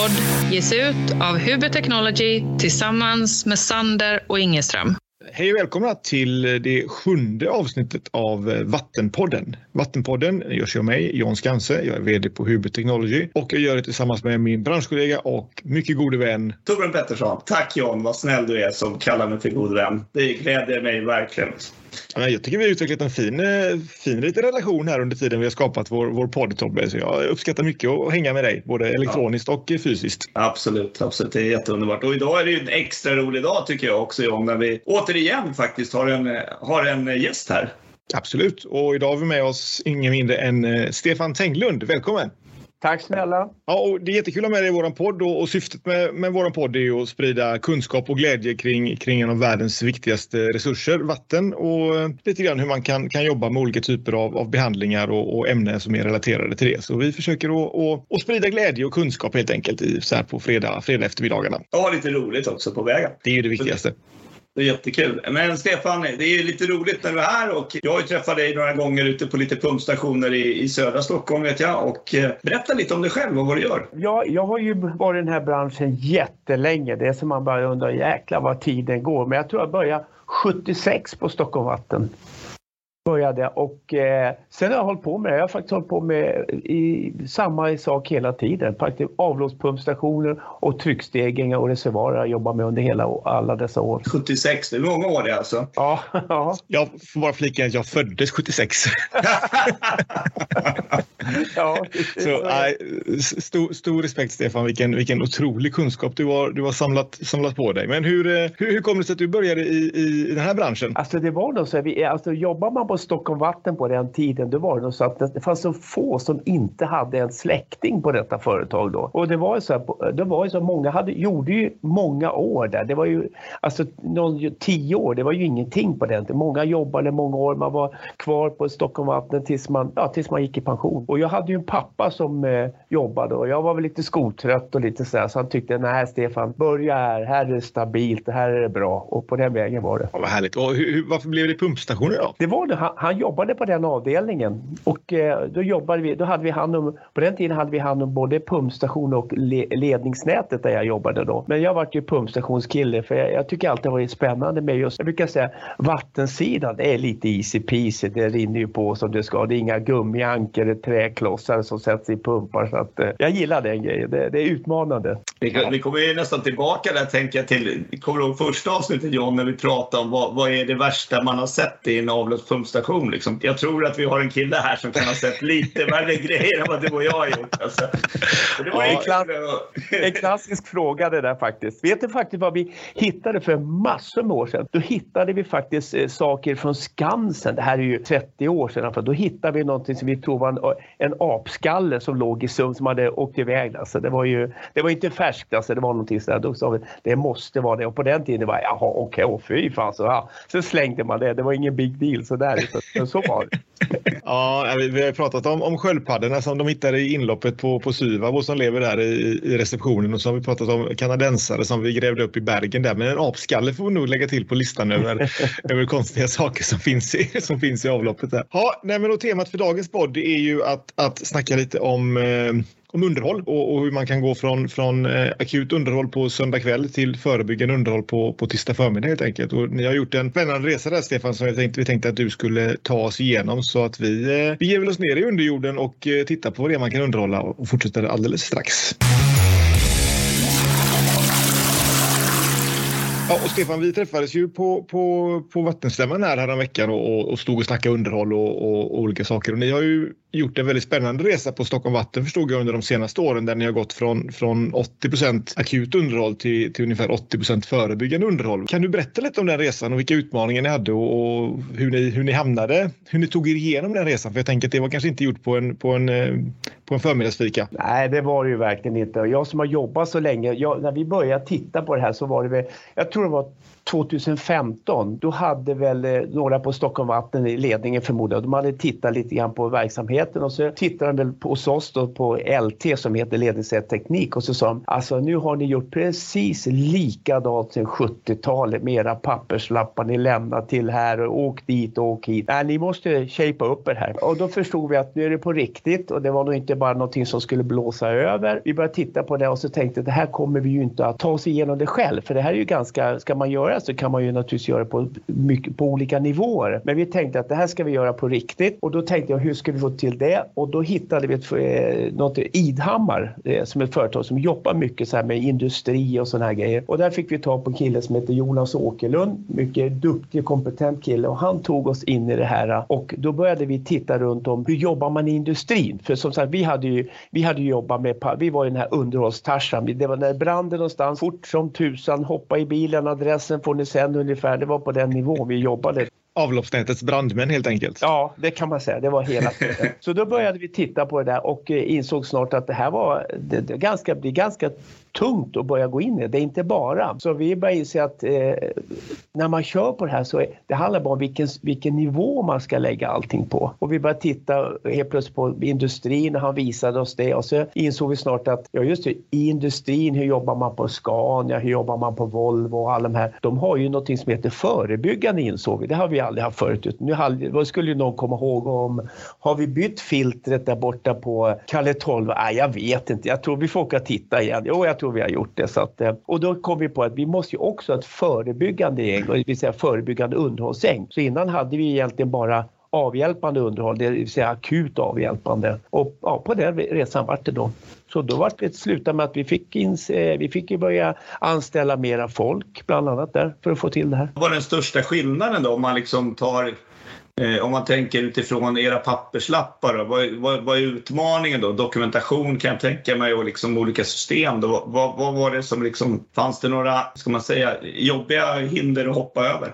podd ges ut av Huber Technology tillsammans med Sander och Ingeström. Hej och välkomna till det sjunde avsnittet av Vattenpodden. Vattenpodden görs av mig, Jan Skanse. Jag är vd på Huber Technology och jag gör det tillsammans med min branschkollega och mycket gode vän Torbjörn Pettersson. Tack Jan, vad snäll du är som kallar mig för god vän. Det gläder mig verkligen. Jag tycker vi har utvecklat en fin, eh, fin liten relation här under tiden vi har skapat vår, vår podd Tobbe. Så jag uppskattar mycket att hänga med dig, både elektroniskt ja. och fysiskt. Absolut, absolut. Det är jätteunderbart. Och idag är det ju en extra rolig dag tycker jag också John, när vi återigen faktiskt har en, har en gäst här. Absolut, och idag har vi med oss ingen mindre än eh, Stefan Tenglund. Välkommen! Tack snälla. Ja, och det är jättekul att ha med dig i vår podd och, och syftet med, med vår podd är att sprida kunskap och glädje kring, kring en av världens viktigaste resurser, vatten och eh, lite grann hur man kan, kan jobba med olika typer av, av behandlingar och, och ämnen som är relaterade till det. Så vi försöker att, att, att sprida glädje och kunskap helt enkelt i, så här på fredag, fredag eftermiddagarna. Ja, lite roligt också på vägen. Det är ju det viktigaste. Det är jättekul. Men Stefan, det är ju lite roligt när du är här och jag har ju träffat dig några gånger ute på lite pumpstationer i, i södra Stockholm vet jag. Och eh, berätta lite om dig själv och vad du gör. Ja, jag har ju varit i den här branschen jättelänge. Det är som man bara undrar, jäklar vad tiden går. Men jag tror jag började 76 på Stockholm Vatten började och eh, sen har jag hållit på med det. Jag har faktiskt hållit på med i, samma sak hela tiden. Avloppspumpstationer och tryckstegringar och reservoarer har jag jobbat med under hela, alla dessa år. 76, det är många år det alltså? Ja. ja. Jag får bara flika att jag föddes 76. ja, så, äh, stor, stor respekt Stefan, vilken, vilken otrolig kunskap du har, du har samlat, samlat på dig. Men hur, hur, hur kom det sig att du började i, i, den här branschen? Alltså det var nog så, vi, alltså, jobbar man på Stockholm Vatten på den tiden, då var det så att det fanns så få som inte hade en släkting på detta företag då. Och det var ju så, här, det var ju så många hade, gjorde ju många år där. Det var ju, alltså någon, tio år, det var ju ingenting på den tiden. Många jobbade många år, man var kvar på Stockholm Vatten tills man, ja, tills man gick i pension. Och jag hade ju en pappa som eh, jobbade och jag var väl lite skoltrött och lite sådär så han tyckte, nej Stefan, börja här, här är det stabilt, här är det bra. Och på den vägen var det. Ja, vad härligt. Och hur, varför blev det pumpstationer då? Det var det han, han, jobbade på den avdelningen och eh, då jobbade vi, då hade vi hand om, på den tiden hade vi hand om både pumpstation och le, ledningsnätet där jag jobbade då. Men jag vart ju pumpstationskille för jag, jag tycker alltid det varit spännande med just, jag brukar säga vattensidan, det är lite easy peasy, det rinner ju på som det ska. Det är inga gummiankor, träklossar som sätts i pumpar så att eh, jag gillar den grejen, det, det är utmanande. Vi, vi kommer ju nästan tillbaka där tänker jag till, kommer du ihåg första avsnittet John när vi pratade om vad, vad är det värsta man har sett i en avloppspumpstation? Liksom. Jag tror att vi har en kille här som kan ha sett lite värre grejer än vad du och jag har gjort. Alltså. Det var ja, en, klass, en klassisk fråga det där faktiskt. Vet du faktiskt vad vi hittade för massor med år sedan? Då hittade vi faktiskt eh, saker från Skansen. Det här är ju 30 år sedan. Då hittade vi någonting som vi tror var en, en apskalle som låg i Sund som hade åkt iväg. Alltså, det var ju det var inte färskt, alltså, det var någonting sådär. Då sa vi det måste vara det. Och på den tiden var jaha okej, okay, fy fan. Så, ja. Sen slängde man det. Det var ingen big deal sådär. Så, så var det. Ja, vi har pratat om, om sköldpaddorna som de hittade i inloppet på, på Syvav och som lever där i, i receptionen och så har vi pratat om kanadensare som vi grävde upp i bergen där. Men en apskalle får vi nog lägga till på listan över, över konstiga saker som finns i, som finns i avloppet. Där. Ja, nej, men och temat för dagens podd är ju att, att snacka lite om eh, om underhåll och, och, hur man kan gå från, från eh, akut underhåll på söndag kväll till förebyggande underhåll på, på tisdag förmiddag helt enkelt. Och ni har gjort en spännande resa där Stefan som jag tänkte, vi tänkte att du skulle ta oss igenom så att vi, eh, vi ger väl oss ner i underjorden och eh, tittar på vad det är man kan underhålla och fortsätter alldeles strax. Ja, och Stefan, vi träffades ju på, på, på Vattenstämman här häromveckan och, och stod och snackade underhåll och, och, och, olika saker. Och ni har ju gjort en väldigt spännande resa på Stockholm Vatten förstod jag under de senaste åren där ni har gått från, från 80% akut underhåll till, till ungefär 80% förebyggande underhåll. Kan du berätta lite om den resan och vilka utmaningar ni hade och, och, hur, ni, hur ni hamnade, hur ni tog er igenom den resan? För jag tänker att det var kanske inte gjort på en, på en, eh, på en förmiddagsfika. Nej, det var det ju verkligen inte. Jag som har jobbat så länge, jag, när vi började titta på det här så var det väl, jag tror det var 2015, då hade väl eh, några på Stockholm Vatten i ledningen förmodligen, de hade tittat lite grann på verksamheten och så tittade de väl på, hos oss då på LT som heter Ledningsrätt Teknik och så sa de alltså nu har ni gjort precis likadant sedan 70-talet med era papperslappar ni lämnar till här och åk dit och åk hit. Nej, ni måste shapea upp er här. Och då förstod vi att nu är det på riktigt och det var nog inte bara någonting som skulle blåsa över. Vi började titta på det och så tänkte det här kommer vi ju inte att ta oss igenom det själv för det här är ju ganska, ska man göra så kan man ju naturligtvis göra på, mycket, på olika nivåer. Men vi tänkte att det här ska vi göra på riktigt och då tänkte jag hur ska vi få till det? Och då hittade vi ett, eh, något Idhammar eh, som är ett företag som jobbar mycket så här med industri och sådana här grejer. Och där fick vi ta på en kille som heter Jonas Åkerlund, mycket duktig och kompetent kille och han tog oss in i det här och då började vi titta runt om hur jobbar man i industrin? För som sagt, vi hade ju, vi hade jobbat med, vi var i den här underhållstarsan. Det var när branden någonstans, fort som tusan, hoppa i bilen, adressen får ni sen ungefär. Det var på den nivån vi jobbade avloppsnätets brandmän helt enkelt. Ja, det kan man säga. Det var hela tiden. Så då började vi titta på det där och eh, insåg snart att det här var det, det ganska, blir ganska tungt att börja gå in i. Det är inte bara. Så vi börjar inse att eh, när man kör på det här så är, det handlar bara om vilken, vilken nivå man ska lägga allting på. Och vi började titta helt plötsligt på industrin och han visade oss det och så insåg vi snart att ja just det, i industrin, hur jobbar man på Scania, hur jobbar man på Volvo och alla de här. De har ju någonting som heter förebyggande insåg vi. Det har vi aldrig haft förut. Nu skulle ju någon komma ihåg om, har vi bytt filtret där borta på Kalle 12? Nej, jag vet inte. Jag tror vi får åka och titta igen. Jo, jag tror vi har gjort det. Så att, eh, och då kom vi på att vi måste ju också ha ett förebyggande gäng, det vill säga förebyggande underhållsgäng. Så innan hade vi egentligen bara avhjälpande underhåll, det vill säga akut avhjälpande. Och ja, på den resan vart det då. Så då vart det sluta med att vi fick, in, eh, vi fick börja anställa mera folk, bland annat där, för att få till det här. Vad var den största skillnaden då om man liksom tar Eh, om man tänker utifrån era papperslappar, då, vad, vad, vad, är utmaningen då? Dokumentation kan jag tänka mig och liksom olika system. Då. Vad, vad var det som liksom, fanns det några, ska man säga, jobbiga hinder att hoppa över?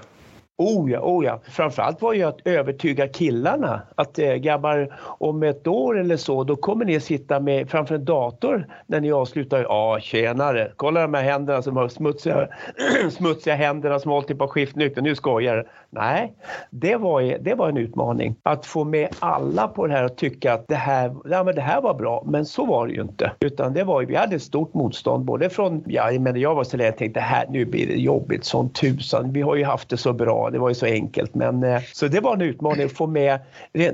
Oh ja, oh ja. Framförallt var ju att övertyga killarna att eh, grabbar om ett år eller så då kommer ni sitta med framför en dator när ni avslutar. Ja tjenare, kolla de här händerna som har smutsiga, smutsiga händerna som har hållit på skiftnyckeln. Nu skojar Nej, det var, det var en utmaning. Att få med alla på det här och tycka att det här, ja, men det här var bra. Men så var det ju inte. Utan det var, vi hade ett stort motstånd både från, ja men jag var så jag tänkte här nu blir det jobbigt som tusan. Vi har ju haft det så bra, det var ju så enkelt. Men, eh, så det var en utmaning att få med, eh,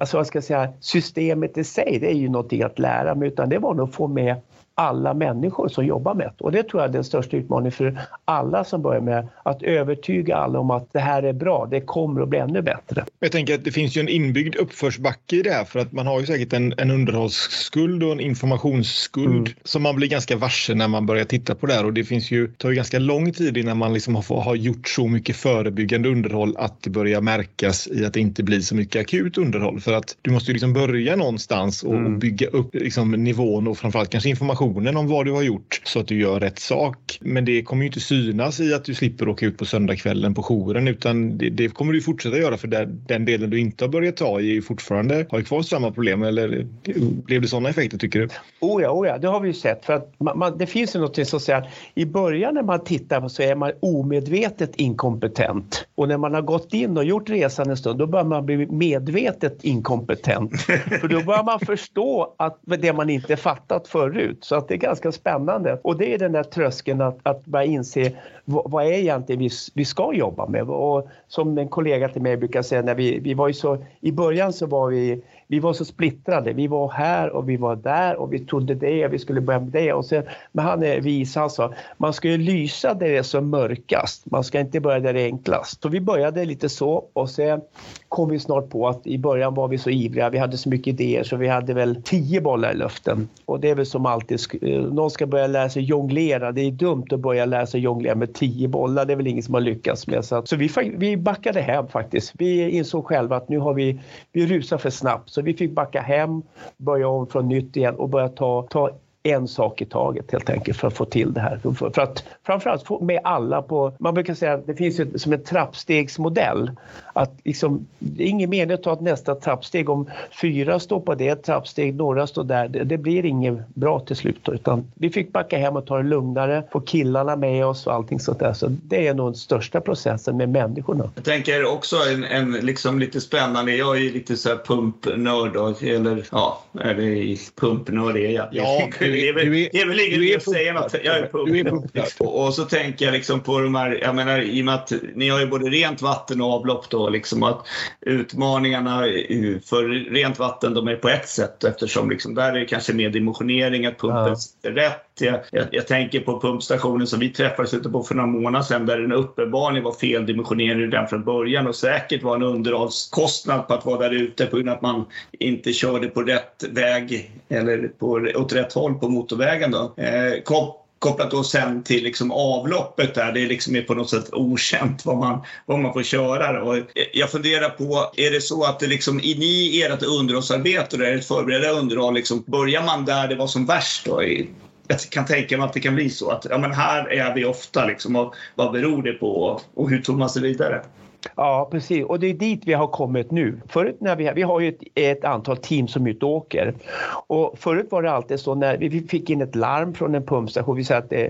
alltså vad ska jag säga, systemet i sig, det är ju någonting att lära mig. Utan det var nog att få med alla människor som jobbar med det. Och det tror jag är den största utmaningen för alla som börjar med att övertyga alla om att det här är bra, det kommer att bli ännu bättre. Jag tänker att det finns ju en inbyggd uppförsbacke i det här för att man har ju säkert en, en underhållsskuld och en informationsskuld mm. som man blir ganska varse när man börjar titta på det här och det finns ju, tar ju ganska lång tid innan man liksom har, har gjort så mycket förebyggande underhåll att det börjar märkas i att det inte blir så mycket akut underhåll för att du måste ju liksom börja någonstans och, mm. och bygga upp liksom nivån och framförallt kanske information informationen om vad du har gjort så att du gör rätt sak. Men det kommer ju inte synas i att du slipper åka ut på söndagskvällen på jouren utan det, det kommer du fortsätta göra för där, den delen du inte har börjat ta i är ju fortfarande har ju kvar samma problem. Eller blev det sådana effekter tycker du? Oh ja, oh ja, det har vi ju sett. För att man, man, det finns ju något som säger att i början när man tittar så är man omedvetet inkompetent. Och när man har gått in och gjort resan en stund då börjar man bli medvetet inkompetent. för då börjar man förstå att det man inte fattat förut. Så att det är ganska spännande. Och det är den där tröskeln att, att börja inse vad, vad är egentligen vi, vi ska jobba med. Och som en kollega till mig brukar säga, när vi, vi var ju så, i början så var vi vi var så splittrade. Vi var här och vi var där och vi trodde det och vi skulle börja med det. Och sen, men han är vis, han sa man ska ju lysa där det är som mörkast. Man ska inte börja där det är enklast. Så vi började lite så och sen kom vi snart på att i början var vi så ivriga. Vi hade så mycket idéer så vi hade väl tio bollar i luften. Och det är väl som alltid, eh, någon ska börja lära sig jonglera. Det är dumt att börja lära sig jonglera med tio bollar. Det är väl ingen som har lyckats med. Så, så vi, vi backade hem faktiskt. Vi insåg själva att nu har vi, vi rusar för snabbt. Så vi fick backa hem, börja om från nytt igen och börja ta, ta en sak i taget helt enkelt för att få till det här. För, för att framförallt få med alla på, man brukar säga att det finns ju som en trappstegsmodell. Att liksom, det är ingen mening att ta ett nästa trappsteg om fyra står på det trappsteg, några står där. Det, det blir inget bra till slut då, utan vi fick backa hem och ta det lugnare, få killarna med oss och allting sånt där. Så det är nog den största processen med människorna. Jag tänker också en, en liksom lite spännande, jag är ju lite så här pumpnörd eller ja, är det pumpnörd är jag. Ja, det är väl, det är väl ingen idé att säga något. Jag är pumpnörd. Och, och så tänker jag liksom på de här, jag menar i och med att ni har ju både rent vatten och avlopp då liksom att utmaningarna för rent vatten de är på ett sätt eftersom liksom där är det kanske mer dimensionering, att pumpen ja. rätt. Jag, jag, jag, tänker på pumpstationen som vi träffades ute på för några månader sedan där den uppenbarligen var feldimensionerad redan från början och säkert var en underhållskostnad på att vara där ute på grund av att man inte körde på rätt väg eller på, åt rätt håll på motorvägen. Då. Eh, kopplat då sen till liksom avloppet där. Det är liksom på något sätt okänt vad man, vad man får köra. Och jag funderar på, är det så att det liksom, i ni ert underhållsarbete, eller ert förberedda underhåll, liksom, börjar man där det var som värst då? jag kan tänka mig att det kan bli så att ja, men här är vi ofta liksom, och vad beror det på och hur tog man sig vidare? Ja, precis. Och det är dit vi har kommit nu. Förut när vi, vi har ju ett, ett antal team som ut och åker. Och förut var det alltid så när vi fick in ett larm från en pumpstation. Vi säger att eh,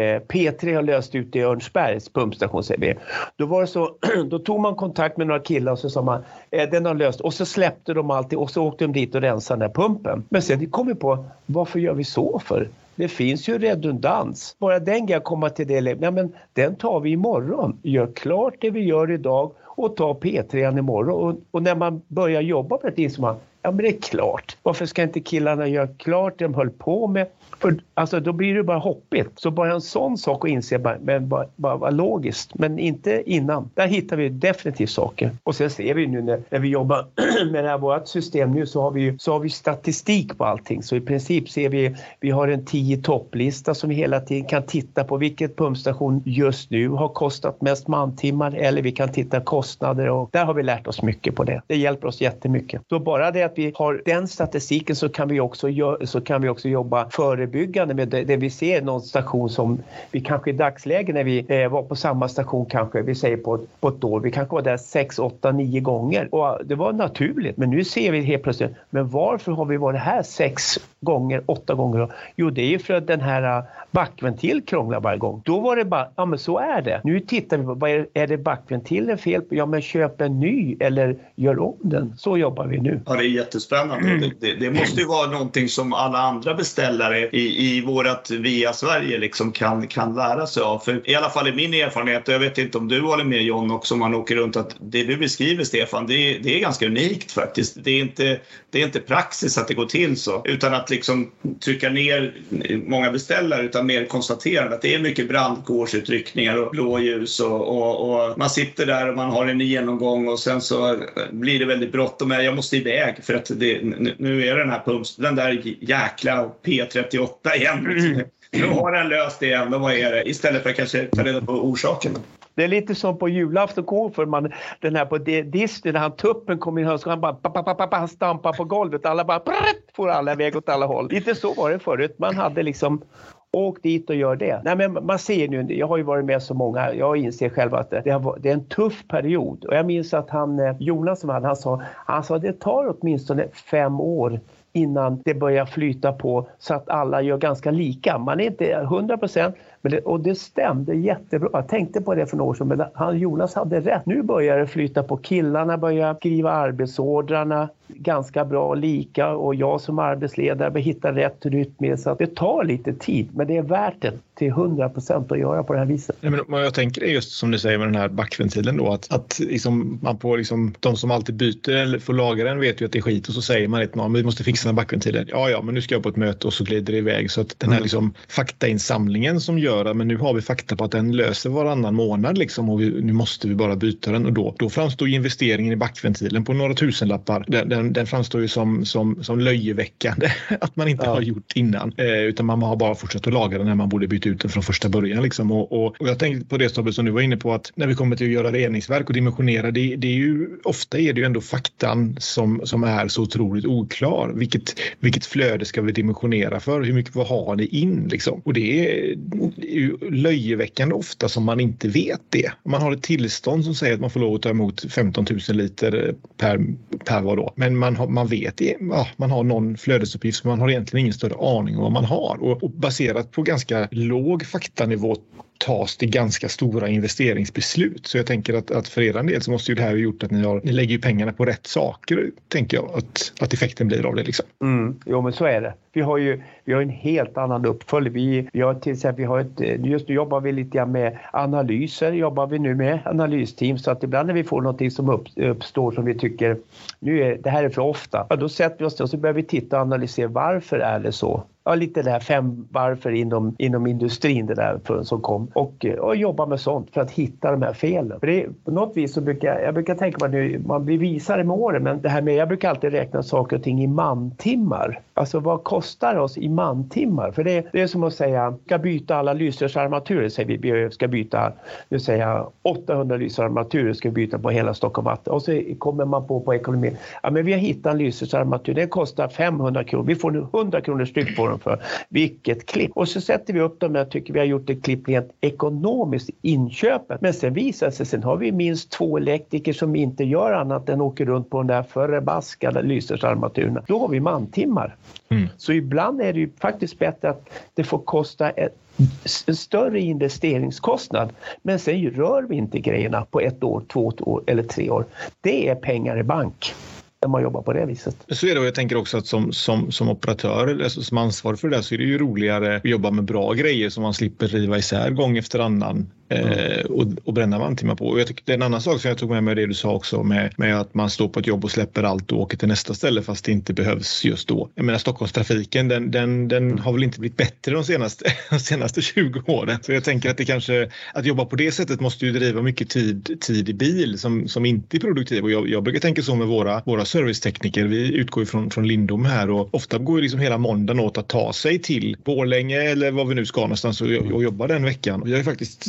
eh P3 har löst ut i Örnsbergs pumpstation, säger vi. Då var det så, då tog man kontakt med några killar och så sa man eh, den har löst och så släppte de allting och så åkte de dit och rensade den här pumpen. Men sen kom vi på varför gör vi så för? Det finns ju redundans. Bara den grejen komma till det Nej, men den tar vi imorgon. Gör klart det vi gör idag och ta P3 imorgon. Och, och när man börjar jobba med det inser man Ja men det är klart. Varför ska inte killarna göra klart det de höll på med? För alltså, då blir det bara hoppigt. Så bara en sån sak att inse, bara, men bara, bara, var logiskt. Men inte innan. Där hittar vi definitivt saker. Och sen ser vi nu när, när vi jobbar med det här vårt system nu så har, vi, så har vi statistik på allting. Så i princip ser vi, vi har en tio topplista som vi hela tiden kan titta på vilket pumpstation just nu har kostat mest mantimmar eller vi kan titta kostnader och där har vi lärt oss mycket på det. Det hjälper oss jättemycket. Så bara det att vi har den statistiken så kan vi också, så kan vi också jobba förebyggande med det, det vi ser någon station som vi kanske i dagsläget när vi eh, var på samma station kanske, vi säger på, på ett år, vi kanske var där 6, 8, 9 gånger och det var naturligt. Men nu ser vi helt plötsligt, men varför har vi varit här sex gånger, åtta gånger? Jo, det är ju för att den här eh, backventil krånglar varje gång. Då var det bara, ja men så är det. Nu tittar vi på, vad är, är det backventilen fel på? Ja men köp en ny eller gör om den. Så jobbar vi nu. Ja, det är jättespännande. Mm. Det, det, måste ju vara någonting som alla andra beställare i, i vårat Via Sverige liksom kan, kan lära sig av. För i alla fall i min erfarenhet, och jag vet inte om du håller med John också om man åker runt, att det du beskriver Stefan, det är, det är ganska unikt faktiskt. Det är, inte, det är inte praxis att det går till så, utan att liksom trycka ner många beställare, utan mer konstaterande att det är mycket brandkårsutryckningar och blåljus och, och, och man sitter där och man har en genomgång och sen så blir det väldigt bråttom. Jag måste iväg för att det, nu är den här pumps, den där jäkla P38 igen. Mm. Nu har den löst det igen, och vad är det? Istället för att kanske ta reda på orsaken. Det är lite som på julafton för man den här på Disney när han tuppen kom in så han bara pa, pa, pa, han stampar på golvet. Alla bara brrrt, får alla iväg åt alla håll. Lite så var det förut. Man hade liksom Åk dit och gör det. Nej, men man ser nu, jag har ju varit med så många, jag inser själv att det, har, det är en tuff period. Och jag minns att han, eh, Jonas som hade, han sa, han sa det tar åtminstone fem år innan det börjar flyta på så att alla gör ganska lika. Man är inte 100 procent, och det stämde jättebra. Jag tänkte på det för några år sedan, men han, Jonas hade rätt. Nu börjar det flyta på. Killarna börjar skriva arbetsordrarna ganska bra och lika och jag som arbetsledare bör hitta rätt rytm. Så att det tar lite tid, men det är värt det till 100 procent att göra på det här viset. Ja, men jag tänker det just som du säger med den här backventilen då att, att liksom man på liksom, de som alltid byter eller får laga den vet ju att det är skit och så säger man att vi måste fixa den här backventilen. Ja, ja, men nu ska jag på ett möte och så glider det iväg så att den här mm. liksom, faktainsamlingen som gör men nu har vi fakta på att den löser varannan månad liksom och vi, nu måste vi bara byta den och då, då framstår investeringen i backventilen på några tusenlappar. Den, den den, framstår ju som, som, som löjeväckande att man inte ja. har gjort innan. Eh, utan man har bara fortsatt att laga den när man borde byta ut den från första början. Liksom. Och, och, och jag tänkte på det Tobbe som du var inne på att när vi kommer till att göra reningsverk och dimensionera, det, det är ju ofta är det ju ändå faktan som, som är så otroligt oklar. Vilket, vilket flöde ska vi dimensionera för? Hur mycket vad har ni in liksom? Och det är, ju löjeväckande ofta som man inte vet det. Man har ett tillstånd som säger att man får lov att ta emot 15 000 liter per, per vad då. Men man, har, man vet, ja, man har någon flödesuppgift så man har egentligen ingen större aning om vad man har. Och, och baserat på ganska låg faktanivå tas det ganska stora investeringsbeslut. Så jag tänker att, att för er del så måste ju det här ha gjort att ni, har, ni lägger pengarna på rätt saker, tänker jag, att, att effekten blir av det. Liksom. Mm, jo, men så är det. Vi har ju vi har en helt annan uppföljning. Vi, vi har till exempel, vi har ett, just nu jobbar vi lite grann med analyser, jobbar vi nu med analysteam så att ibland när vi får någonting som upp, uppstår som vi tycker nu är, det här är för ofta, ja, då sätter vi oss och så börjar vi titta och analysera varför är det så? ja, lite det här fem varför inom, inom industrin det där som kom och, och jobba med sånt för att hitta de här felen. För det, på något vis så brukar jag brukar tänka på nu, man blir visare med åren, men det här med, jag brukar alltid räkna saker och ting i mantimmar. Alltså vad kostar kostar oss i mantimmar? För det, det är som att säga, ska byta alla lysrörsarmaturer, säger vi, vi ska byta, nu säger jag 800 lysrörsarmaturer ska vi byta på hela Stockholm Vatten och så kommer man på på ekonomin, ja men vi har hittat en lysrörsarmatur, den kostar 500 kronor, vi får nu 100 kronor styck på den för. Vilket klipp! Och så sätter vi upp dem, jag tycker vi har gjort ett klipp rent ekonomiskt inköpet. Men sen visar det sig, sen har vi minst två elektriker som inte gör annat än åker runt på den där förbaskade lysrörsarmaturen. Då har vi mantimmar. Mm. Så ibland är det ju faktiskt bättre att det får kosta ett en större investeringskostnad. Men sen rör vi inte grejerna på ett år, två år eller tre år. Det är pengar i bank när man jobbar på det viset. Så är det och jag tänker också att som, som, som operatör, alltså som ansvarig för det där så är det ju roligare att jobba med bra grejer som man slipper riva isär gång efter annan eh, och, och bränna mantimmar på. Och jag tycker, det är en annan sak som jag tog med mig det du sa också med, med att man står på ett jobb och släpper allt och åker till nästa ställe fast det inte behövs just då. Jag menar Stockholmstrafiken den, den, den har väl inte blivit bättre de senaste, de senaste 20 åren. Så jag tänker att det kanske, att jobba på det sättet måste ju driva mycket tid, tid i bil som, som inte är produktiv. Och jag, jag brukar tänka så med våra, våra servicetekniker. Vi utgår från, från Lindom här och ofta går ju liksom hela måndagen åt att ta sig till Borlänge eller vad vi nu ska någonstans och, och jobba den veckan. Vi har ju faktiskt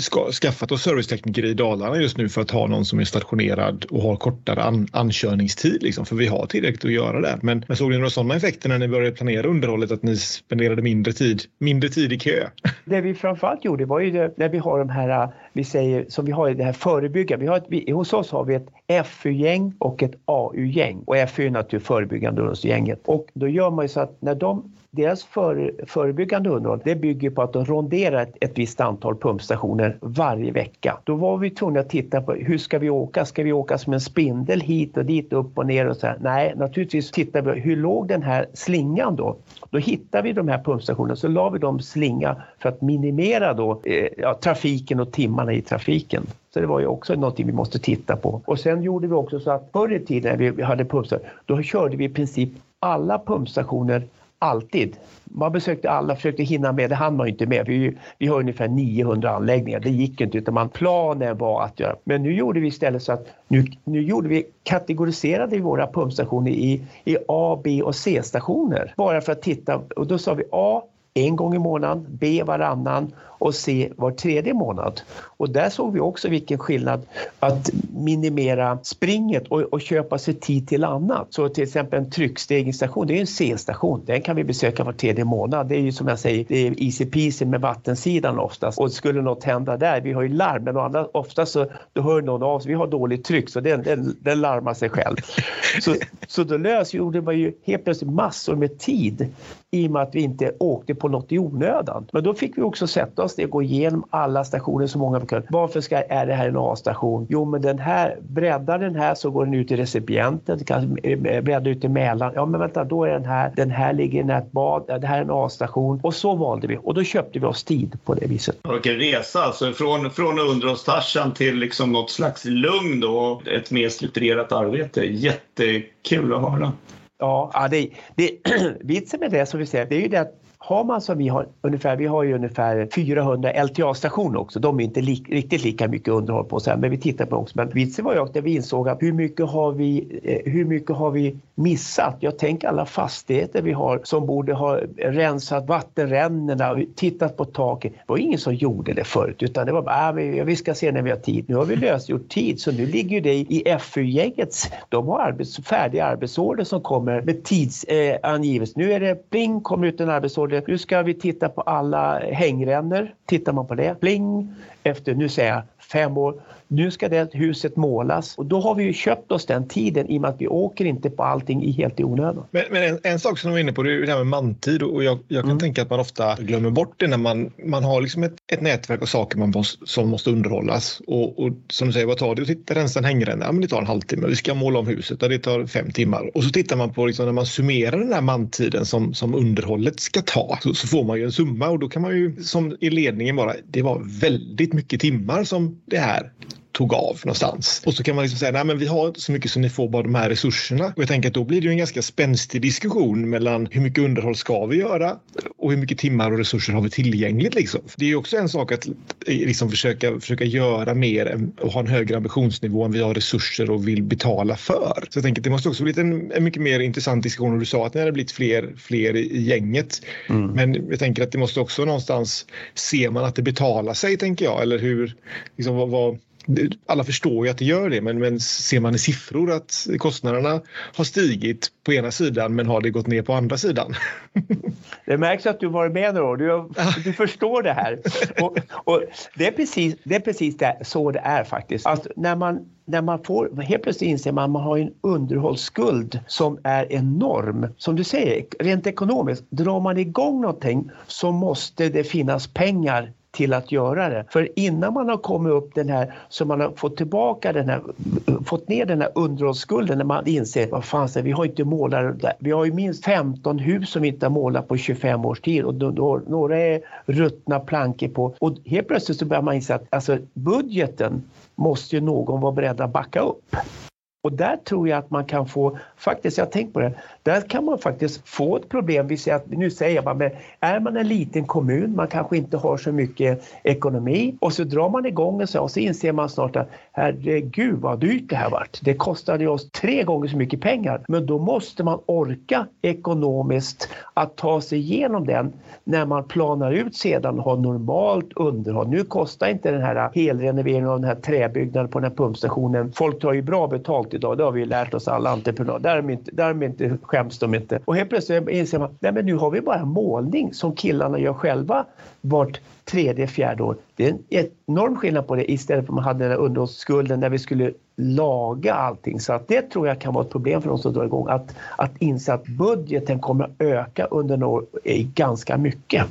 ska, skaffat oss servicetekniker i Dalarna just nu för att ha någon som är stationerad och har kortare an, ankörningstid. Liksom, för vi har tillräckligt att göra där. Men, men såg ni några sådana effekter när ni började planera underhållet att ni spenderade mindre tid, mindre tid i kö? Det vi framförallt gjorde var ju det, när vi har de här, äh, vi säger som vi har i det här förebyggande. Vi har ett, vi, hos oss har vi ett FU-gäng och ett AU-gäng och FU är naturligtvis förebyggande underhållsgänget. Och då gör man ju så att när de deras för, förebyggande underhåll det bygger på att de ronderar ett, ett visst antal pumpstationer varje vecka. Då var vi tvungna att titta på hur ska vi åka? Ska vi åka som en spindel hit och dit, upp och ner och så här? Nej, naturligtvis tittar vi hur låg den här slingan då? Då hittar vi de här pumpstationerna så la vi dem slinga för att minimera då, eh, ja, trafiken och timmarna i trafiken. Så det var ju också någonting vi måste titta på. Och sen gjorde vi också så att förr i tiden när vi hade pumpstationer, då körde vi i princip alla pumpstationer Alltid. Man besökte alla, försökte hinna med. Det hann man inte med. Vi, vi har ungefär 900 anläggningar. Det gick inte utan man, planen var att göra. Men nu gjorde vi istället så att nu, nu gjorde vi, kategoriserade vi våra pumpstationer i, i A, B och C-stationer. Bara för att titta. Och då sa vi A en gång i månaden, B varannan och C var tredje månad. Och där såg vi också vilken skillnad att minimera springet och, och köpa sig tid till annat. Så till exempel en tryckstegringsstation, det är en C-station. Den kan vi besöka var tredje månad. Det är ju som jag säger, det är easy peasy med vattensidan oftast. Och skulle något hända där, vi har ju larm, men oftast så då hör någon av sig, vi har dåligt tryck så den, den, den larmar sig själv. Så, så då lösgjorde man ju helt plötsligt massor med tid i och med att vi inte åkte på något i onödan. Men då fick vi också sätta oss ner och gå igenom alla stationer så många vi kunde. Varför ska, är det här en A-station? Jo, men den här, breddar den här så går den ut i recipienten, kan bredda ut i Mälaren. Ja, men vänta, då är den här, den här ligger i nätbad. det här är en A-station. Och så valde vi och då köpte vi oss tid på det viset. Vilken resa, alltså från, från underhållstarsan till liksom något slags lugn och ett mer strukturerat arbete. Jättekul att höra. Ja, det, det, vitsen med det som vi säger, det är ju det att har man som vi har ungefär, vi har ju ungefär 400 LTA-stationer också. De är inte li, riktigt lika mycket underhåll på så här, men vi tittar på också. Men vitsen var ju att vi insåg att hur mycket har vi, eh, hur mycket har vi missat? Jag tänker alla fastigheter vi har som borde ha rensat vattenrännorna, tittat på taket. Det var ingen som gjorde det förut utan det var bara, ah, vi ska se när vi har tid. Nu har vi lösgjort tid så nu ligger det i FU-gängets, De har arbets, färdiga arbetsorder som kommer med tidsangivelse. Eh, nu är det pling, kommer ut en arbetsorder. Nu ska vi titta på alla hängrännor. Tittar man på det, pling, efter, nu säger jag fem år, nu ska det huset målas och då har vi ju köpt oss den tiden i och med att vi åker inte på allting i helt i onödan. Men, men en, en, sak som du var inne på det är det här med mantid och jag, jag kan mm. tänka att man ofta glömmer bort det när man, man har liksom ett, ett nätverk av saker man måste, som måste underhållas och, och som du säger, vad tar det? Titta, rensa en hängränna, ja, men det tar en halvtimme. Vi ska måla om huset, ja, det tar fem timmar. Och så tittar man på liksom, när man summerar den här mantiden som, som underhållet ska ta så, så får man ju en summa och då kan man ju som i ledningen bara, det var väldigt mycket timmar som det här tog av någonstans. Och så kan man liksom säga, nej men vi har inte så mycket så ni får bara de här resurserna. Och jag tänker att då blir det ju en ganska spänstig diskussion mellan hur mycket underhåll ska vi göra och hur mycket timmar och resurser har vi tillgängligt liksom. det är ju också en sak att liksom försöka, försöka göra mer och ha en högre ambitionsnivå än vi har resurser och vill betala för. Så jag tänker att det måste också bli en, en mycket mer intressant diskussion och du sa att det hade blivit fler, fler i gänget. Mm. Men jag tänker att det måste också någonstans ser man att det betalar sig tänker jag eller hur, liksom vad, vad alla förstår ju att det gör det, men, men ser man i siffror att kostnaderna har stigit på ena sidan men har det gått ner på andra sidan? Det märks att du varit med några år. Du, du förstår det här. Och, och, det är precis, det är precis det, så det är faktiskt. Alltså, när man när man får, helt plötsligt inser man att man har en underhållsskuld som är enorm. Som du säger, rent ekonomiskt, drar man igång någonting så måste det finnas pengar till att göra det. För innan man har kommit upp den här, så man har fått tillbaka den här, fått ner den här underhållsskulden när man inser, vad fan, vi har inte målat, vi har ju minst 15 hus som vi inte har målat på 25 års tid och då, då, några är ruttna plankor på och helt plötsligt så börjar man inse att alltså, budgeten måste ju någon vara beredd att backa upp. Och där tror jag att man kan få, faktiskt, jag har tänkt på det, där kan man faktiskt få ett problem. Vi säger att, nu säger jag bara, men är man en liten kommun, man kanske inte har så mycket ekonomi och så drar man igång och så, och så inser man snart att herregud vad dyrt det här vart. Det kostade oss tre gånger så mycket pengar. Men då måste man orka ekonomiskt att ta sig igenom den när man planar ut sedan och har normalt underhåll. Nu kostar inte den här helrenoveringen av den här träbyggnaden på den här pumpstationen. Folk tar ju bra betalt idag, det har vi lärt oss alla entreprenörer. Där, är inte, där är inte, skäms de inte. Och helt plötsligt inser man, nej men nu har vi bara målning som killarna gör själva vart tredje, fjärde år. Det är en enorm skillnad på det istället för att man hade den där underhållsskulden när vi skulle laga allting. Så att det tror jag kan vara ett problem för de som drar igång. Att, att inse att budgeten kommer att öka under några år ganska mycket.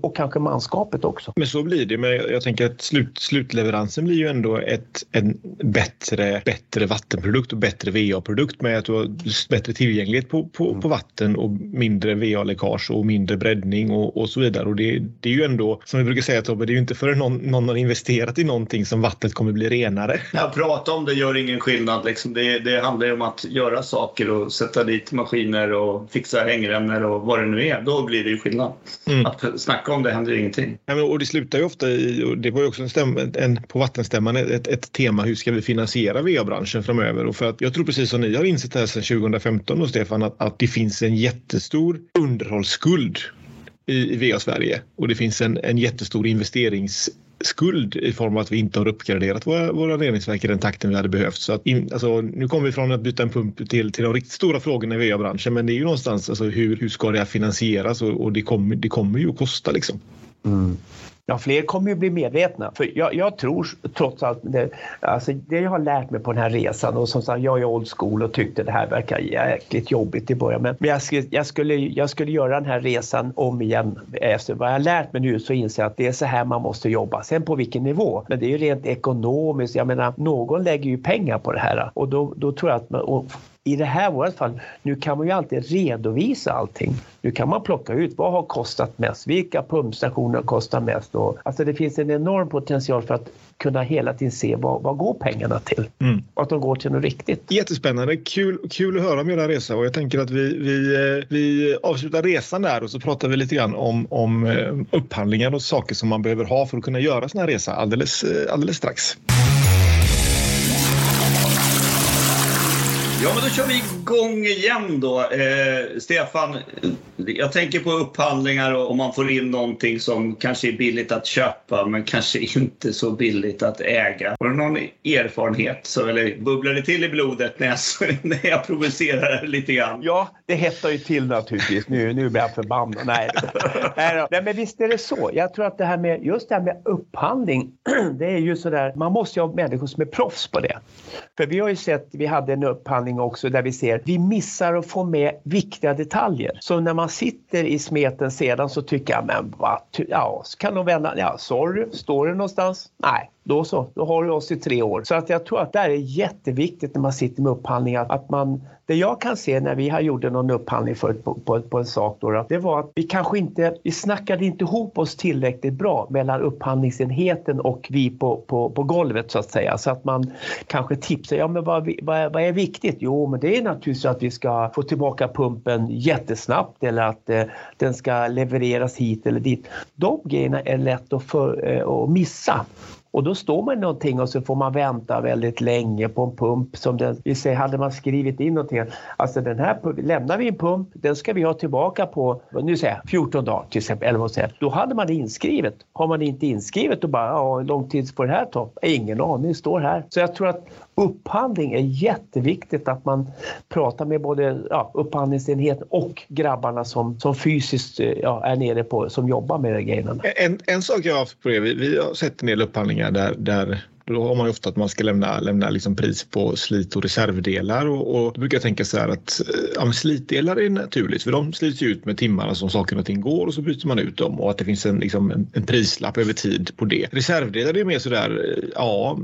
Och kanske manskapet också. Men så blir det. Men jag tänker att slut, slutleveransen blir ju ändå ett, en bättre, bättre vattenprodukt och bättre VA-produkt med att du har bättre tillgänglighet på, på, mm. på vatten och mindre VA-läckage och mindre breddning och, och så vidare. Och det, det är ju ändå, som vi brukar säga Tobbe, det är ju inte förrän någon, någon har investerat i någonting som vattnet kommer bli renare. Jag pratar om det gör ingen skillnad. Liksom. Det, det handlar ju om att göra saker och sätta dit maskiner och fixa hängrännor och vad det nu är. Då blir det ju skillnad. Mm. Att snacka om det händer ingenting. Ja, men, och det slutar ju ofta i, och det var ju också en, stäm, en på vattenstämman ett, ett tema, hur ska vi finansiera VA-branschen framöver? Och för att jag tror precis som ni har insett här sedan 2015 då, Stefan, att, att det finns en jättestor underhållsskuld i, i VA-Sverige och det finns en, en jättestor investeringsskuld i form av att vi inte har uppgraderat våra, våra reningsverk i den takten vi hade behövt. Så att in, alltså, nu kommer vi från att byta en pump till, till de riktigt stora frågorna i VA-branschen men det är ju någonstans alltså, hur, hur ska det här finansieras och, och det, kommer, det kommer ju att kosta liksom. Mm. Ja, fler kommer ju bli medvetna. För jag, jag tror trots allt, det, alltså det jag har lärt mig på den här resan och som sagt, jag är old school och tyckte det här verkar jäkligt jobbigt i början. Men, jag, skulle, jag, skulle, jag skulle göra den här resan om igen. Efter vad jag har lärt mig nu så inser jag att det är så här man måste jobba. Sen på vilken nivå? Men det är ju rent ekonomiskt. Jag menar, någon lägger ju pengar på det här och då, då tror jag att man, i det här vårt fall, nu kan man ju alltid redovisa allting. Nu kan man plocka ut vad har kostat mest, vilka pumpstationer kostar mest. Och, alltså det finns en enorm potential för att kunna hela tiden se vad, vad går pengarna till mm. och att de går till något riktigt. Jättespännande, kul, kul att höra om era resa och jag tänker att vi, vi, eh, vi avslutar resan där och så pratar vi lite grann om, om eh, upphandlingar och saker som man behöver ha för att kunna göra sån här resa alldeles, eh, alldeles strax. Ja, men då kör vi igång igen då. Eh, Stefan, jag tänker på upphandlingar och om man får in någonting som kanske är billigt att köpa men kanske inte så billigt att äga. Har du någon erfarenhet? Så, eller bubblar det till i blodet när jag, när jag provocerar lite grann? Ja, det hettar ju till naturligtvis. Nu, nu blir jag förbannad. Nej. Nej, men visst är det så. Jag tror att det här med, just det här med upphandling, det är ju sådär, man måste ju ha människor som är proffs på det. För vi har ju sett, vi hade en upphandling också där vi ser, vi missar att få med viktiga detaljer. Så när man sitter i smeten sedan så tycker jag, men vad, ja, så kan de vända, ja sorry, står det någonstans? Nej, då så, då har du oss i tre år. Så att jag tror att det är jätteviktigt när man sitter med upphandlingar att man, det jag kan se när vi har gjort någon upphandling förut på, på, på en sak då, det var att vi kanske inte, vi snackade inte ihop oss tillräckligt bra mellan upphandlingsenheten och vi på, på, på golvet så att säga. Så att man kanske tipsar, ja men vad, vad, vad är viktigt? Jo men det är naturligtvis att vi ska få tillbaka pumpen jättesnabbt eller att eh, den ska levereras hit eller dit. De grejerna är lätt att, för, eh, att missa. Och då står man någonting och så får man vänta väldigt länge på en pump som den, vi säger, hade man skrivit in någonting, alltså den här, lämnar vi en pump, den ska vi ha tillbaka på, nu säger jag 14 dagar till exempel, eller vad säger, då hade man det inskrivet. Har man det inte inskrivet då bara, ja, hur lång tid får det här ta? Ingen aning, står här. Så jag tror att upphandling är jätteviktigt att man pratar med både ja, upphandlingsenheten och grabbarna som, som fysiskt eh, ja, är nere på, som jobbar med de grejerna. En, en sak jag har haft på det, vi, vi har sett en del upphandlingar där, där då har man ju ofta att man ska lämna, lämna liksom pris på slit och reservdelar och, och då brukar jag tänka så här att eh, ja, slitdelar är naturligt för de slits ju ut med timmarna som saker och ting går och så byter man ut dem och att det finns en, liksom, en, en prislapp över tid på det. Reservdelar är mer så där, eh, ja,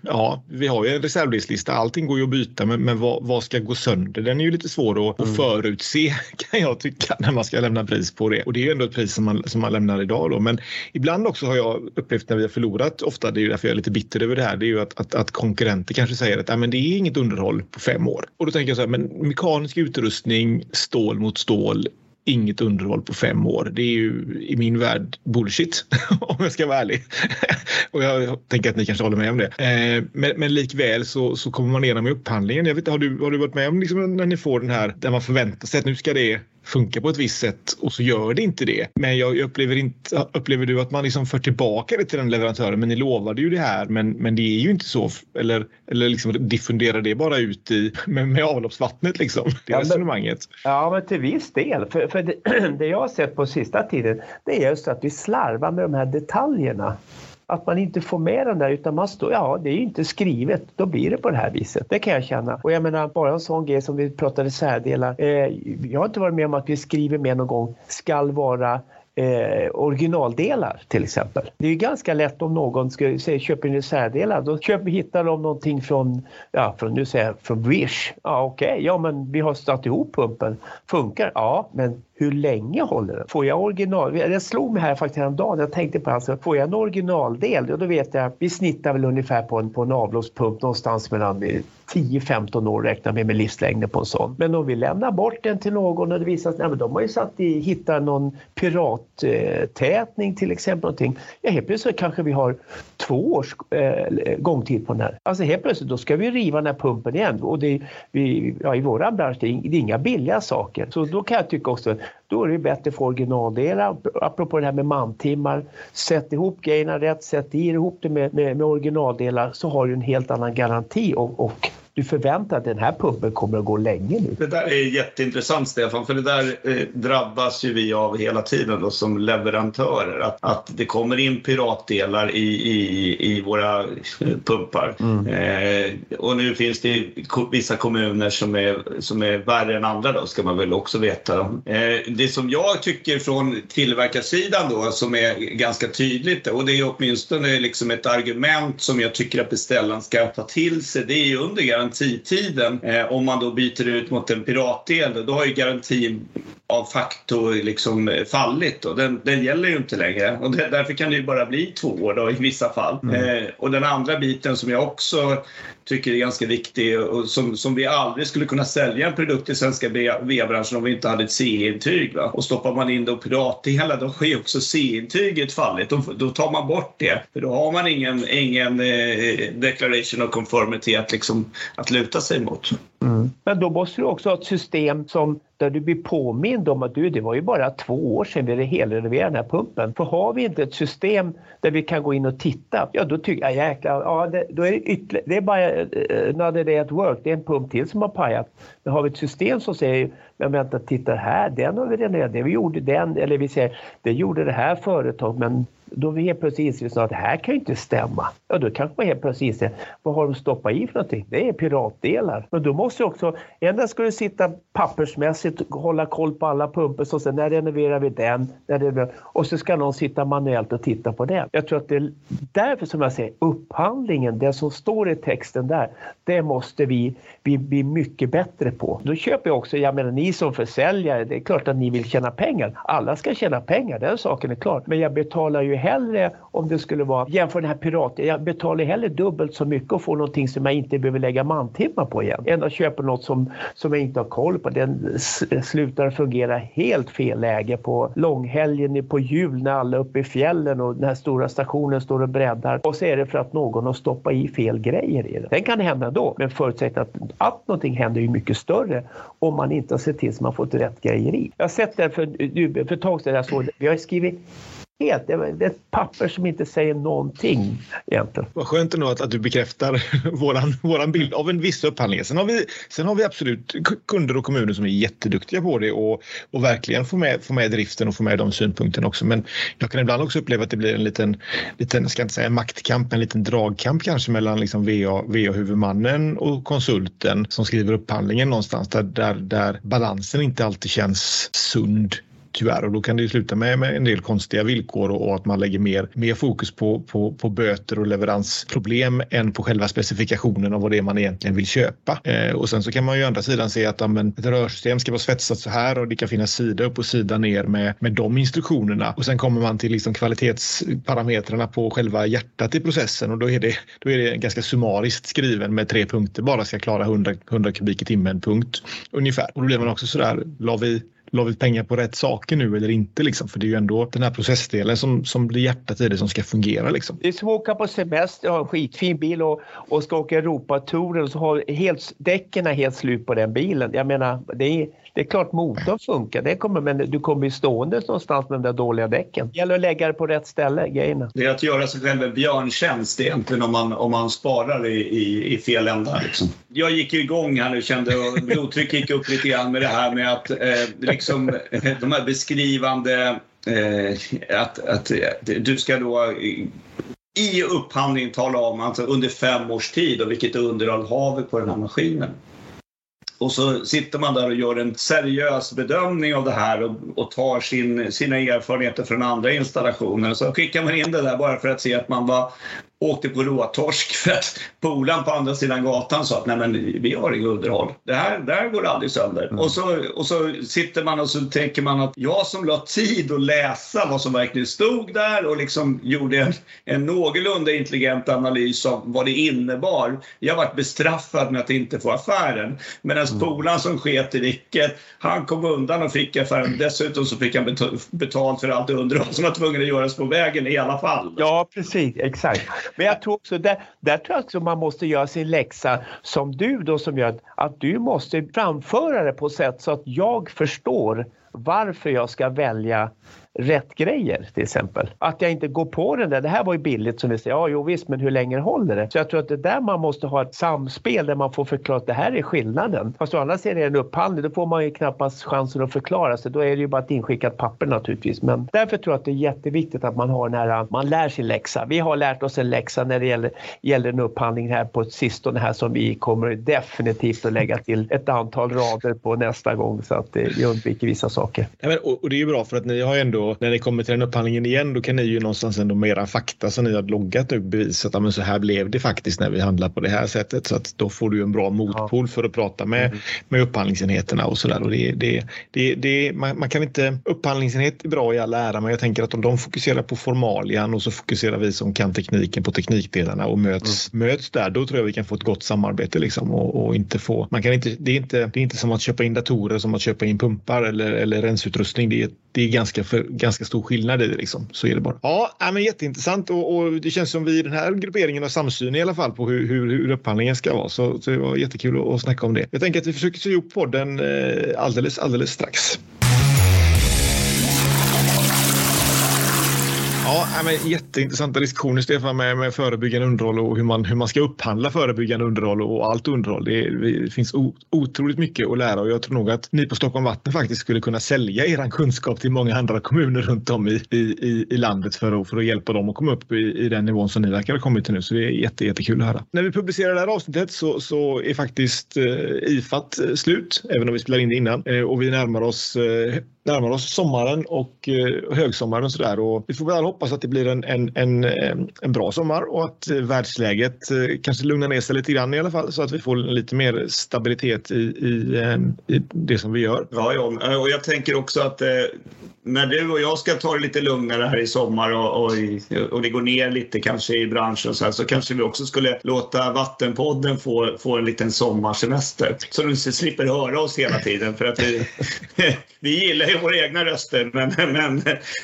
ja, vi har ju en reservdelslista, allting går ju att byta men, men vad, vad ska gå sönder? Den är ju lite svår att, mm. att förutse kan jag tycka när man ska lämna pris på det och det är ju ändå ett pris som man, som man lämnar idag då men ibland också har jag upplevt när vi har förlorat, ofta det är ju därför jag är lite bitter över det här, det är ju att, att, att konkurrenter kanske säger att ah, men det är inget underhåll på fem år. Och då tänker jag så här, men mekanisk utrustning, stål mot stål, inget underhåll på fem år. Det är ju i min värld bullshit om jag ska vara ärlig. och jag tänker att ni kanske håller med om det. Eh, men, men likväl så, så kommer man igenom i upphandlingen. Jag vet, har, du, har du varit med om liksom när ni får den här där man förväntar sig att nu ska det funkar på ett visst sätt och så gör det inte det. Men jag upplever inte, upplever du att man liksom för tillbaka det till den leverantören? Men ni lovade ju det här, men, men det är ju inte så. Eller, eller liksom diffunderar det bara ut i, med, med avloppsvattnet liksom? Det ja, resonemanget. Men, ja, men till viss del. För, för det, det jag har sett på sista tiden, det är just att vi slarvar med de här detaljerna att man inte får med den där utan man står, ja det är ju inte skrivet, då blir det på det här viset. Det kan jag känna. Och jag menar bara en sån grej som vi pratade särdelar. Eh, jag har inte varit med om att vi skriver med någon gång skall vara eh, originaldelar till exempel. Det är ju ganska lätt om någon ska säga köper reservdelar, då köper, hittar de någonting från, ja, från, nu säger jag, från Wish. Ja okej, okay. ja men vi har satt ihop pumpen. Funkar? Ja, men hur länge håller den? Får jag original? Det slog mig här faktiskt häromdagen, jag tänkte på alltså, får jag en originaldel, då vet jag, vi snittar väl ungefär på en, på en avloppspump någonstans mellan eh, 10-15 år räknar vi med livslängden på en sån. Men om vi lämnar bort den till någon och det visar sig att de har ju satt i, hittat någon pirattätning till exempel. Någonting. Ja, helt plötsligt kanske vi har två års eh, gångtid på den här. Alltså helt plötsligt då ska vi riva den här pumpen igen och det, vi, ja, i våran bransch det är, det är inga billiga saker. Så då kan jag tycka också då är det bättre för originaldelar. Apropå det här med mantimmar. Sätt ihop grejerna rätt, sätt ihop det med, med, med originaldelar så har du en helt annan garanti och, och du förväntar att den här pumpen kommer att gå länge nu. Det där är jätteintressant Stefan, för det där eh, drabbas ju vi av hela tiden då, som leverantörer. Att, att det kommer in piratdelar i, i, i våra eh, pumpar. Mm. Eh, och nu finns det vissa kommuner som är, som är värre än andra då, ska man väl också veta. Eh, det som jag tycker från tillverkarsidan då, som är ganska tydligt, och det är åtminstone liksom ett argument som jag tycker att beställaren ska ta till sig, det är ju under garantitiden. Eh, om man då byter ut mot en piratdel, då har ju garantin av facto liksom fallit. Och den, den gäller ju inte längre. Och det, därför kan det ju bara bli två år då, i vissa fall. Mm. Eh, och den andra biten som jag också tycker är ganska viktig och som, som vi aldrig skulle kunna sälja en produkt i svenska VA-branschen om vi inte hade ett CE-intyg. Och stoppar man in det och piratdelar då har ju också CE-intyget fallit. Då, då tar man bort det. För då har man ingen, ingen eh, declaration of conformity att, liksom, att luta sig mot. Mm. Men då måste du också ha ett system som där du blir påmind om att du, det var ju bara två år sedan vi helrenoverade den här pumpen. För har vi inte ett system där vi kan gå in och titta, ja då tycker jag jäklar, ja, det, då är det ytterligare, det är bara another day at work, det är en pump till som har pajat. Men har vi ett system som säger, men vänta, titta här, den har vi renoverat, det vi gjorde den, eller vi säger, det gjorde det här företaget, men då vi helt plötsligt inser att det här kan ju inte stämma. Ja, då kanske man helt plötsligt inser, vad har de stoppat i för någonting? Det är piratdelar. Men då måste också, ändå ska du sitta pappersmässigt och hålla koll på alla pumpor och sen när renoverar vi den? När renoverar, och så ska någon sitta manuellt och titta på den. Jag tror att det är därför som jag säger, upphandlingen, det som står i texten där, det måste vi, vi bli mycket bättre på. Då köper jag också, jag menar ni som försäljare, det är klart att ni vill tjäna pengar. Alla ska tjäna pengar, den saken är klar. Men jag betalar ju hellre om det skulle vara, jämför den här piraten, jag betalar hellre dubbelt så mycket och får någonting som jag inte behöver lägga mantimmar på igen. Än att köpa något som, som jag inte har koll på. Den slutar fungera helt fel läge på långhelgen på jul när alla är uppe i fjällen och den här stora stationen står och breddar och så är det för att någon har stoppat i fel grejer i den. Den kan hända ändå, men förutsatt att, att någonting händer är mycket större om man inte har sett till så man fått rätt grejer i. Jag har sett det för, för ett tag sedan, jag såg, vi har skrivit helt. Det är ett papper som inte säger någonting egentligen. Vad skönt ändå att, att du bekräftar våran, våran bild av en viss upphandling. Sen har, vi, sen har vi absolut kunder och kommuner som är jätteduktiga på det och, och verkligen får med, får med driften och får med de synpunkterna också. Men jag kan ibland också uppleva att det blir en liten, liten ska inte säga maktkamp, en liten dragkamp kanske mellan liksom VA, VA-huvudmannen och konsulten som skriver upphandlingen någonstans där, där, där balansen inte alltid känns sund tyvärr och då kan det ju sluta med, med en del konstiga villkor och, och, att man lägger mer, mer fokus på, på, på böter och leveransproblem än på själva specifikationen av vad det är man egentligen vill köpa. Eh, och sen så kan man ju å andra sidan se att amen, ett rörsystem ska vara svetsat så här och det kan finnas sida upp och sida ner med, med de instruktionerna och sen kommer man till liksom kvalitetsparametrarna på själva hjärtat i processen och då är det, då är det ganska summariskt skriven med tre punkter bara ska klara 100, 100 kubik i timmen punkt ungefär. Och då blir man också sådär, la vi la vi pengar på rätt saker nu eller inte? Liksom? För det är ju ändå den här processdelen som, som blir hjärtat i det som ska fungera. Liksom. Det är som att åka på semester, ha en skitfin bil och, och ska åka Europatouren och så har helt, däcken är helt slut på den bilen. Jag menar, det är, det är klart motorn funkar, det kommer, men du kommer ju stående någonstans med de där dåliga däcken. Det gäller att lägga det på rätt ställe, grejerna. Det är att göra sig själv en björntjänst egentligen om man, om man sparar i, i, i fel ända. Liksom. Jag gick igång här nu kände och blodtrycket gick upp lite grann med det här med att eh, liksom, eh, de här beskrivande eh, att, att eh, du ska då i upphandling tala om alltså under fem års tid och vilket underhåll har vi på den här maskinen. Och så sitter man där och gör en seriös bedömning av det här och, och tar sin, sina erfarenheter från andra installationer. Så skickar man in det där bara för att se att man var åkte på råtorsk för att polaren på andra sidan gatan sa att nej men vi har inget underhåll. Det här, det här går aldrig sönder. Mm. Och, så, och så sitter man och så tänker man att jag som la tid att läsa vad som verkligen stod där och liksom gjorde en, en någorlunda intelligent analys av vad det innebar. Jag varit bestraffad med att inte få affären. Medan mm. polaren som sket i vilket, han kom undan och fick affären. Dessutom så fick han betalt för allt underhåll som var tvungen att göras på vägen i alla fall. Ja, precis. Exakt. Men jag tror också, där, där tror jag också man måste göra sin läxa som du då som gör att du måste framföra det på sätt så att jag förstår varför jag ska välja rätt grejer till exempel. Att jag inte går på den där, det här var ju billigt som vi säger, ja jo visst men hur länge håller det? Så jag tror att det är där man måste ha ett samspel där man får förklara att det här är skillnaden. Fast å andra sidan är det en upphandling, då får man ju knappast chansen att förklara sig. Då är det ju bara ett inskickat papper naturligtvis. Men därför tror jag att det är jätteviktigt att man har den här, man lär sig läxa. Vi har lärt oss en läxa när det gäller, gäller en upphandling här på sistone här som vi kommer definitivt att lägga till ett antal rader på nästa gång så att eh, vi undviker vissa saker. Ja, men, och, och det är ju bra för att ni har ju ändå och när det kommer till den upphandlingen igen då kan ni ju någonstans ändå mera fakta som ni har loggat nu bevisa att så här blev det faktiskt när vi handlar på det här sättet. Så att då får du en bra motpol för att prata med, mm. med upphandlingsenheterna och sådär. det, det, det, det, man, man, kan inte, upphandlingsenhet är bra i all ära men jag tänker att om de fokuserar på formalian och så fokuserar vi som kan tekniken på teknikdelarna och möts, mm. möts där, då tror jag vi kan få ett gott samarbete liksom och, och inte få, man kan inte, det är inte, det är inte som att köpa in datorer som att köpa in pumpar eller, eller rensutrustning. Det är, det är ganska, för, ganska stor skillnad i det liksom. Så är det bara. Ja, men jätteintressant och, och det känns som vi i den här grupperingen har samsyn i alla fall på hur, hur, hur upphandlingen ska vara. Så, så det var jättekul att, att snacka om det. Jag tänker att vi försöker sy ihop podden eh, alldeles, alldeles strax. Ja, men jätteintressanta diskussioner Stefan med, med förebyggande underhåll och hur man, hur man ska upphandla förebyggande underhåll och allt underhåll. Det, det finns o, otroligt mycket att lära och jag tror nog att ni på Stockholm Vatten faktiskt skulle kunna sälja er kunskap till många andra kommuner runt om i, i, i landet för att, för att hjälpa dem att komma upp i, i den nivån som ni verkar ha kommit till nu. Så det är jätte, jättekul att höra. När vi publicerar det här avsnittet så, så är faktiskt eh, IFAT slut, även om vi spelar in det innan. Eh, och vi närmar oss eh, närmar oss sommaren och eh, högsommaren och sådär. Och vi får väl hoppas att det blir en, en, en, eh, en bra sommar och att eh, världsläget kanske lugnar ner sig lite grann i alla fall så att vi får lite mer stabilitet i, i, i det som vi gör. Ja, ja, och jag tänker också att när du och jag ska ta det lite lugnare här i sommar och, och, och det går ner lite kanske i branschen så, här, så kanske vi också skulle låta Vattenpodden få, få en liten sommarsemester så du slipper höra oss hela tiden för att vi, vi gillar ju våra egna röster men, men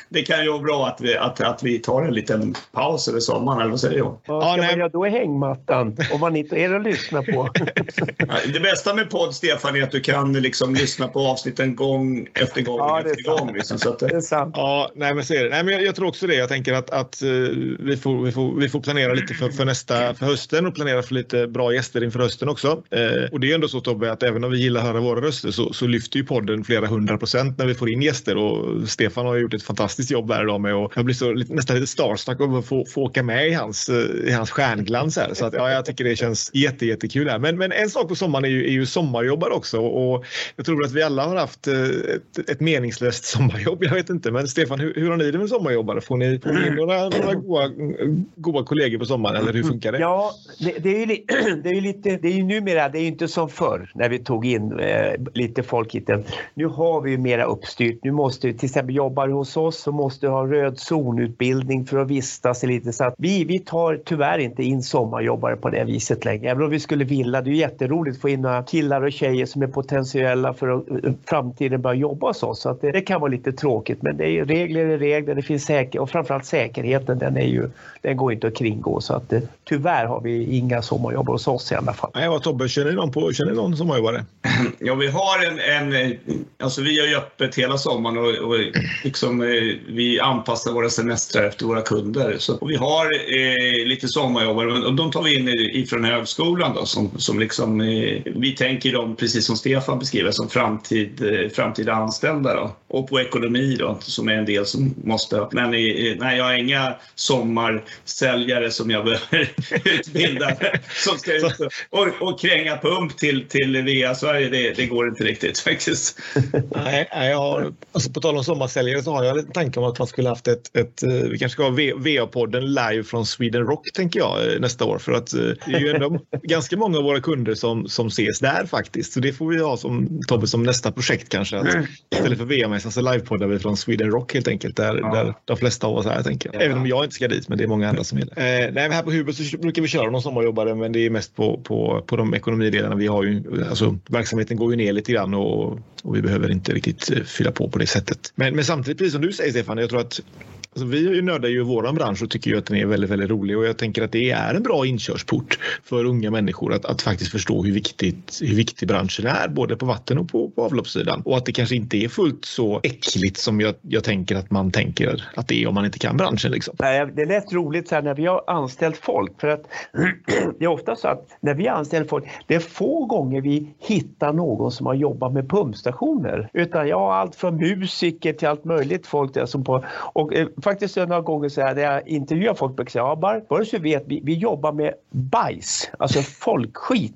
det kan ju vara bra att vi, att, att vi tar en liten paus över sommaren eller vad säger du? Vad ska ja, man göra då i hängmattan om man inte är att lyssna på? det bästa med podd Stefan är att du kan liksom lyssna på avsnitten gång efter gång ja, efter gång. Liksom, så att, det är sant. Ja, nej, men så är det. Nej, men jag, jag tror också det. Jag tänker att, att uh, vi, får, vi, får, vi får planera lite för, för nästa för hösten och planera för lite bra gäster inför hösten också. Uh, och det är ändå så Tobbe att även om vi gillar att höra våra röster så, så lyfter ju podden flera hundra procent när vi får in gäster och Stefan har gjort ett fantastiskt jobb här idag med och jag blir så nästan lite starstruck av att få, få åka med i hans, i hans stjärnglans här. Så att, ja, jag tycker det känns jätte, jättekul här. Men, men en sak på sommaren är ju, är ju sommarjobbare också och jag tror att vi alla har haft eh, ett, ett meningslöst sommarjobb jag vet inte. Men Stefan, hur, hur har ni det med sommarjobbare? Får ni, får ni några, några goda, goda kollegor på sommaren eller hur funkar det? Ja, det, det är ju, det är ju lite, det är ju numera, det är ju inte som förr när vi tog in eh, lite folk hit. Nu har vi ju mera uppstyrt. Nu måste till exempel jobbar du hos oss så måste du ha röd zonutbildning för att vistas lite så att vi, vi tar tyvärr inte in sommarjobbare på det viset längre. Även om vi skulle vilja. Det är jätteroligt att få in några killar och tjejer som är potentiella för att eh, framtiden börja jobba hos oss. Så att det, det kan vara lite tråkigt tråkigt men det är regler är regler, det finns säker och framförallt säkerheten den, är ju, den går inte att kringgå så att eh, tyvärr har vi inga sommarjobb hos oss i alla fall. Nej, vad Tobbe, känner ni någon, på, känner ni någon sommarjobbare? Ja, vi har en, en alltså vi har ju öppet hela sommaren och, och liksom, eh, vi anpassar våra semestrar efter våra kunder. Så, och vi har eh, lite sommarjobbare och de tar vi in ifrån högskolan då, som, som liksom, eh, vi tänker dem precis som Stefan beskriver som framtid, eh, framtida anställda då. och på ekonomi då, som är en del som måste... Men i, nej, jag har inga sommarsäljare som jag behöver utbilda som ska ut och, och kränga pump till, till VA Sverige. Det, det går inte riktigt faktiskt. Nej, jag har, alltså på tal om sommarsäljare så har jag en tanke om att man skulle haft ett, ett eh, vi kanske ska ha VA-podden live från Sweden Rock tänker jag eh, nästa år för att eh, det är ju ändå ganska många av våra kunder som, som ses där faktiskt. Så det får vi ha som Tobbe som nästa projekt kanske. Att mm. istället för VA-mässan så livepoddar vi från Sweden Rock helt enkelt. Där, ja. där de flesta av oss är tänker jag. Även om jag inte ska dit, men det är många andra som där. Eh, nej, här på Hubert så brukar vi köra någon sommarjobbare, men det är mest på, på, på de ekonomidelarna. Vi har ju, alltså, verksamheten går ju ner lite grann och, och vi behöver inte riktigt eh, fylla på på det sättet. Men, men samtidigt, precis som du säger Stefan, jag tror att Alltså, vi nördar ju vår bransch och tycker ju att den är väldigt, väldigt rolig och jag tänker att det är en bra inkörsport för unga människor att, att faktiskt förstå hur, viktigt, hur viktig branschen är, både på vatten och på, på avloppssidan. Och att det kanske inte är fullt så äckligt som jag, jag tänker att man tänker att det är om man inte kan branschen. Liksom. Nej, det lät roligt så här, när vi har anställt folk för att det är ofta så att när vi anställer folk, det är få gånger vi hittar någon som har jobbat med pumpstationer. Utan jag har allt från musiker till allt möjligt folk där som på, och eh, faktiskt några gånger så här, när jag intervjuar folk brukar jag säga, ja, bara så vet, vi, vi jobbar med bajs, alltså folkskit.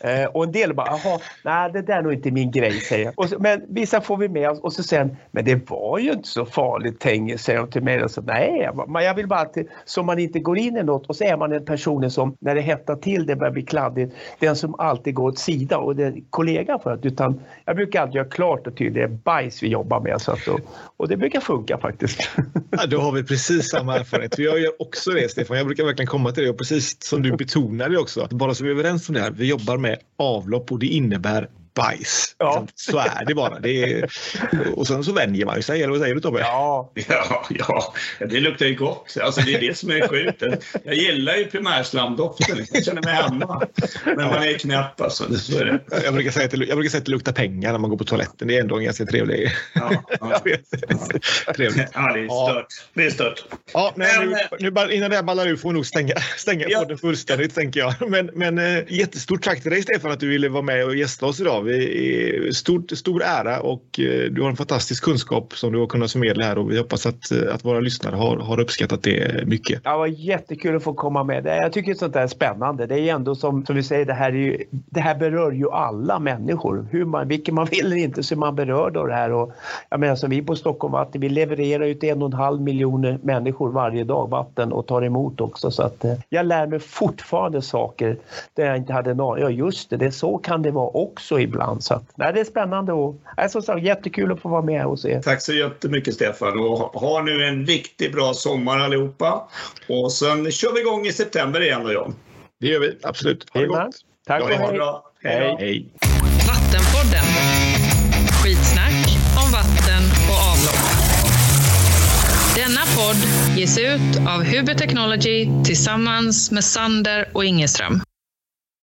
Eh, och en del bara, jaha, nej det där är nog inte min grej, säger jag. Så, men vissa får vi med oss och så säger men det var ju inte så farligt, Tenge, säger de till mig. Och så, nej, men jag vill bara att så man inte går in i något och så är man en person som, när det hettar till, det börjar bli kladdigt, den som alltid går åt sidan och det är kollega för att, utan jag brukar alltid göra klart och tydligt, det är bajs vi jobbar med. Så att, och, och det brukar funka faktiskt. Ja, då har vi precis samma erfarenhet. Jag gör också det Stefan. Jag brukar verkligen komma till det och precis som du betonade också. Bara så vi är överens om det här. Vi jobbar med avlopp och det innebär bajs. Ja. Liksom, så är det bara. Det är... Och sen så vänjer man sig, eller vad säger du Tobbe? Ja. ja, ja, det luktar ju gott. Alltså, det är det som är sjukt. Jag gillar ju primärslamdoften. Jag känner mig hemma. Men man är knäpp alltså. Så är det. Jag, brukar säga att det, jag brukar säga att det luktar pengar när man går på toaletten. Det är ändå en ganska trevlig... Ja, ja. Trevligt. Ja, det är stört. Det är stört. Ja, nej, nu, nu, innan det här ballar ur får vi nog stänga, stänga ja. podden fullständigt, tänker jag. Men, men äh, jättestort tack till dig Stefan att du ville vara med och gästa oss idag. Vi är stort, stor ära och eh, du har en fantastisk kunskap som du har kunnat förmedla här och vi hoppas att, eh, att våra lyssnare har, har uppskattat det mycket. Ja, det var jättekul att få komma med. Jag tycker sånt där är spännande. Det är ändå som, som vi säger, det här, är ju, det här berör ju alla människor. Hur man, vilken man vill eller inte så är man berörd av det här. Och, jag menar, som vi på Stockholm Vatten, vi levererar ut en och en halv miljoner människor varje dag vatten och tar emot också. Så att, eh, jag lär mig fortfarande saker där jag inte hade en aning. Ja, just det, det, så kan det vara också ibland ibland. Så att, nej, det är spännande och som sagt, jättekul att få vara med hos er. Tack så jättemycket Stefan och ha nu en riktigt bra sommar allihopa. Och sen kör vi igång i september igen då John. Det gör vi, absolut. Ha det gott. Tack och hej. Hej. hej. Vattenpodden. Skitsnack om vatten och avlopp. Denna podd ges ut av Huber Technology tillsammans med Sander och Ingeström.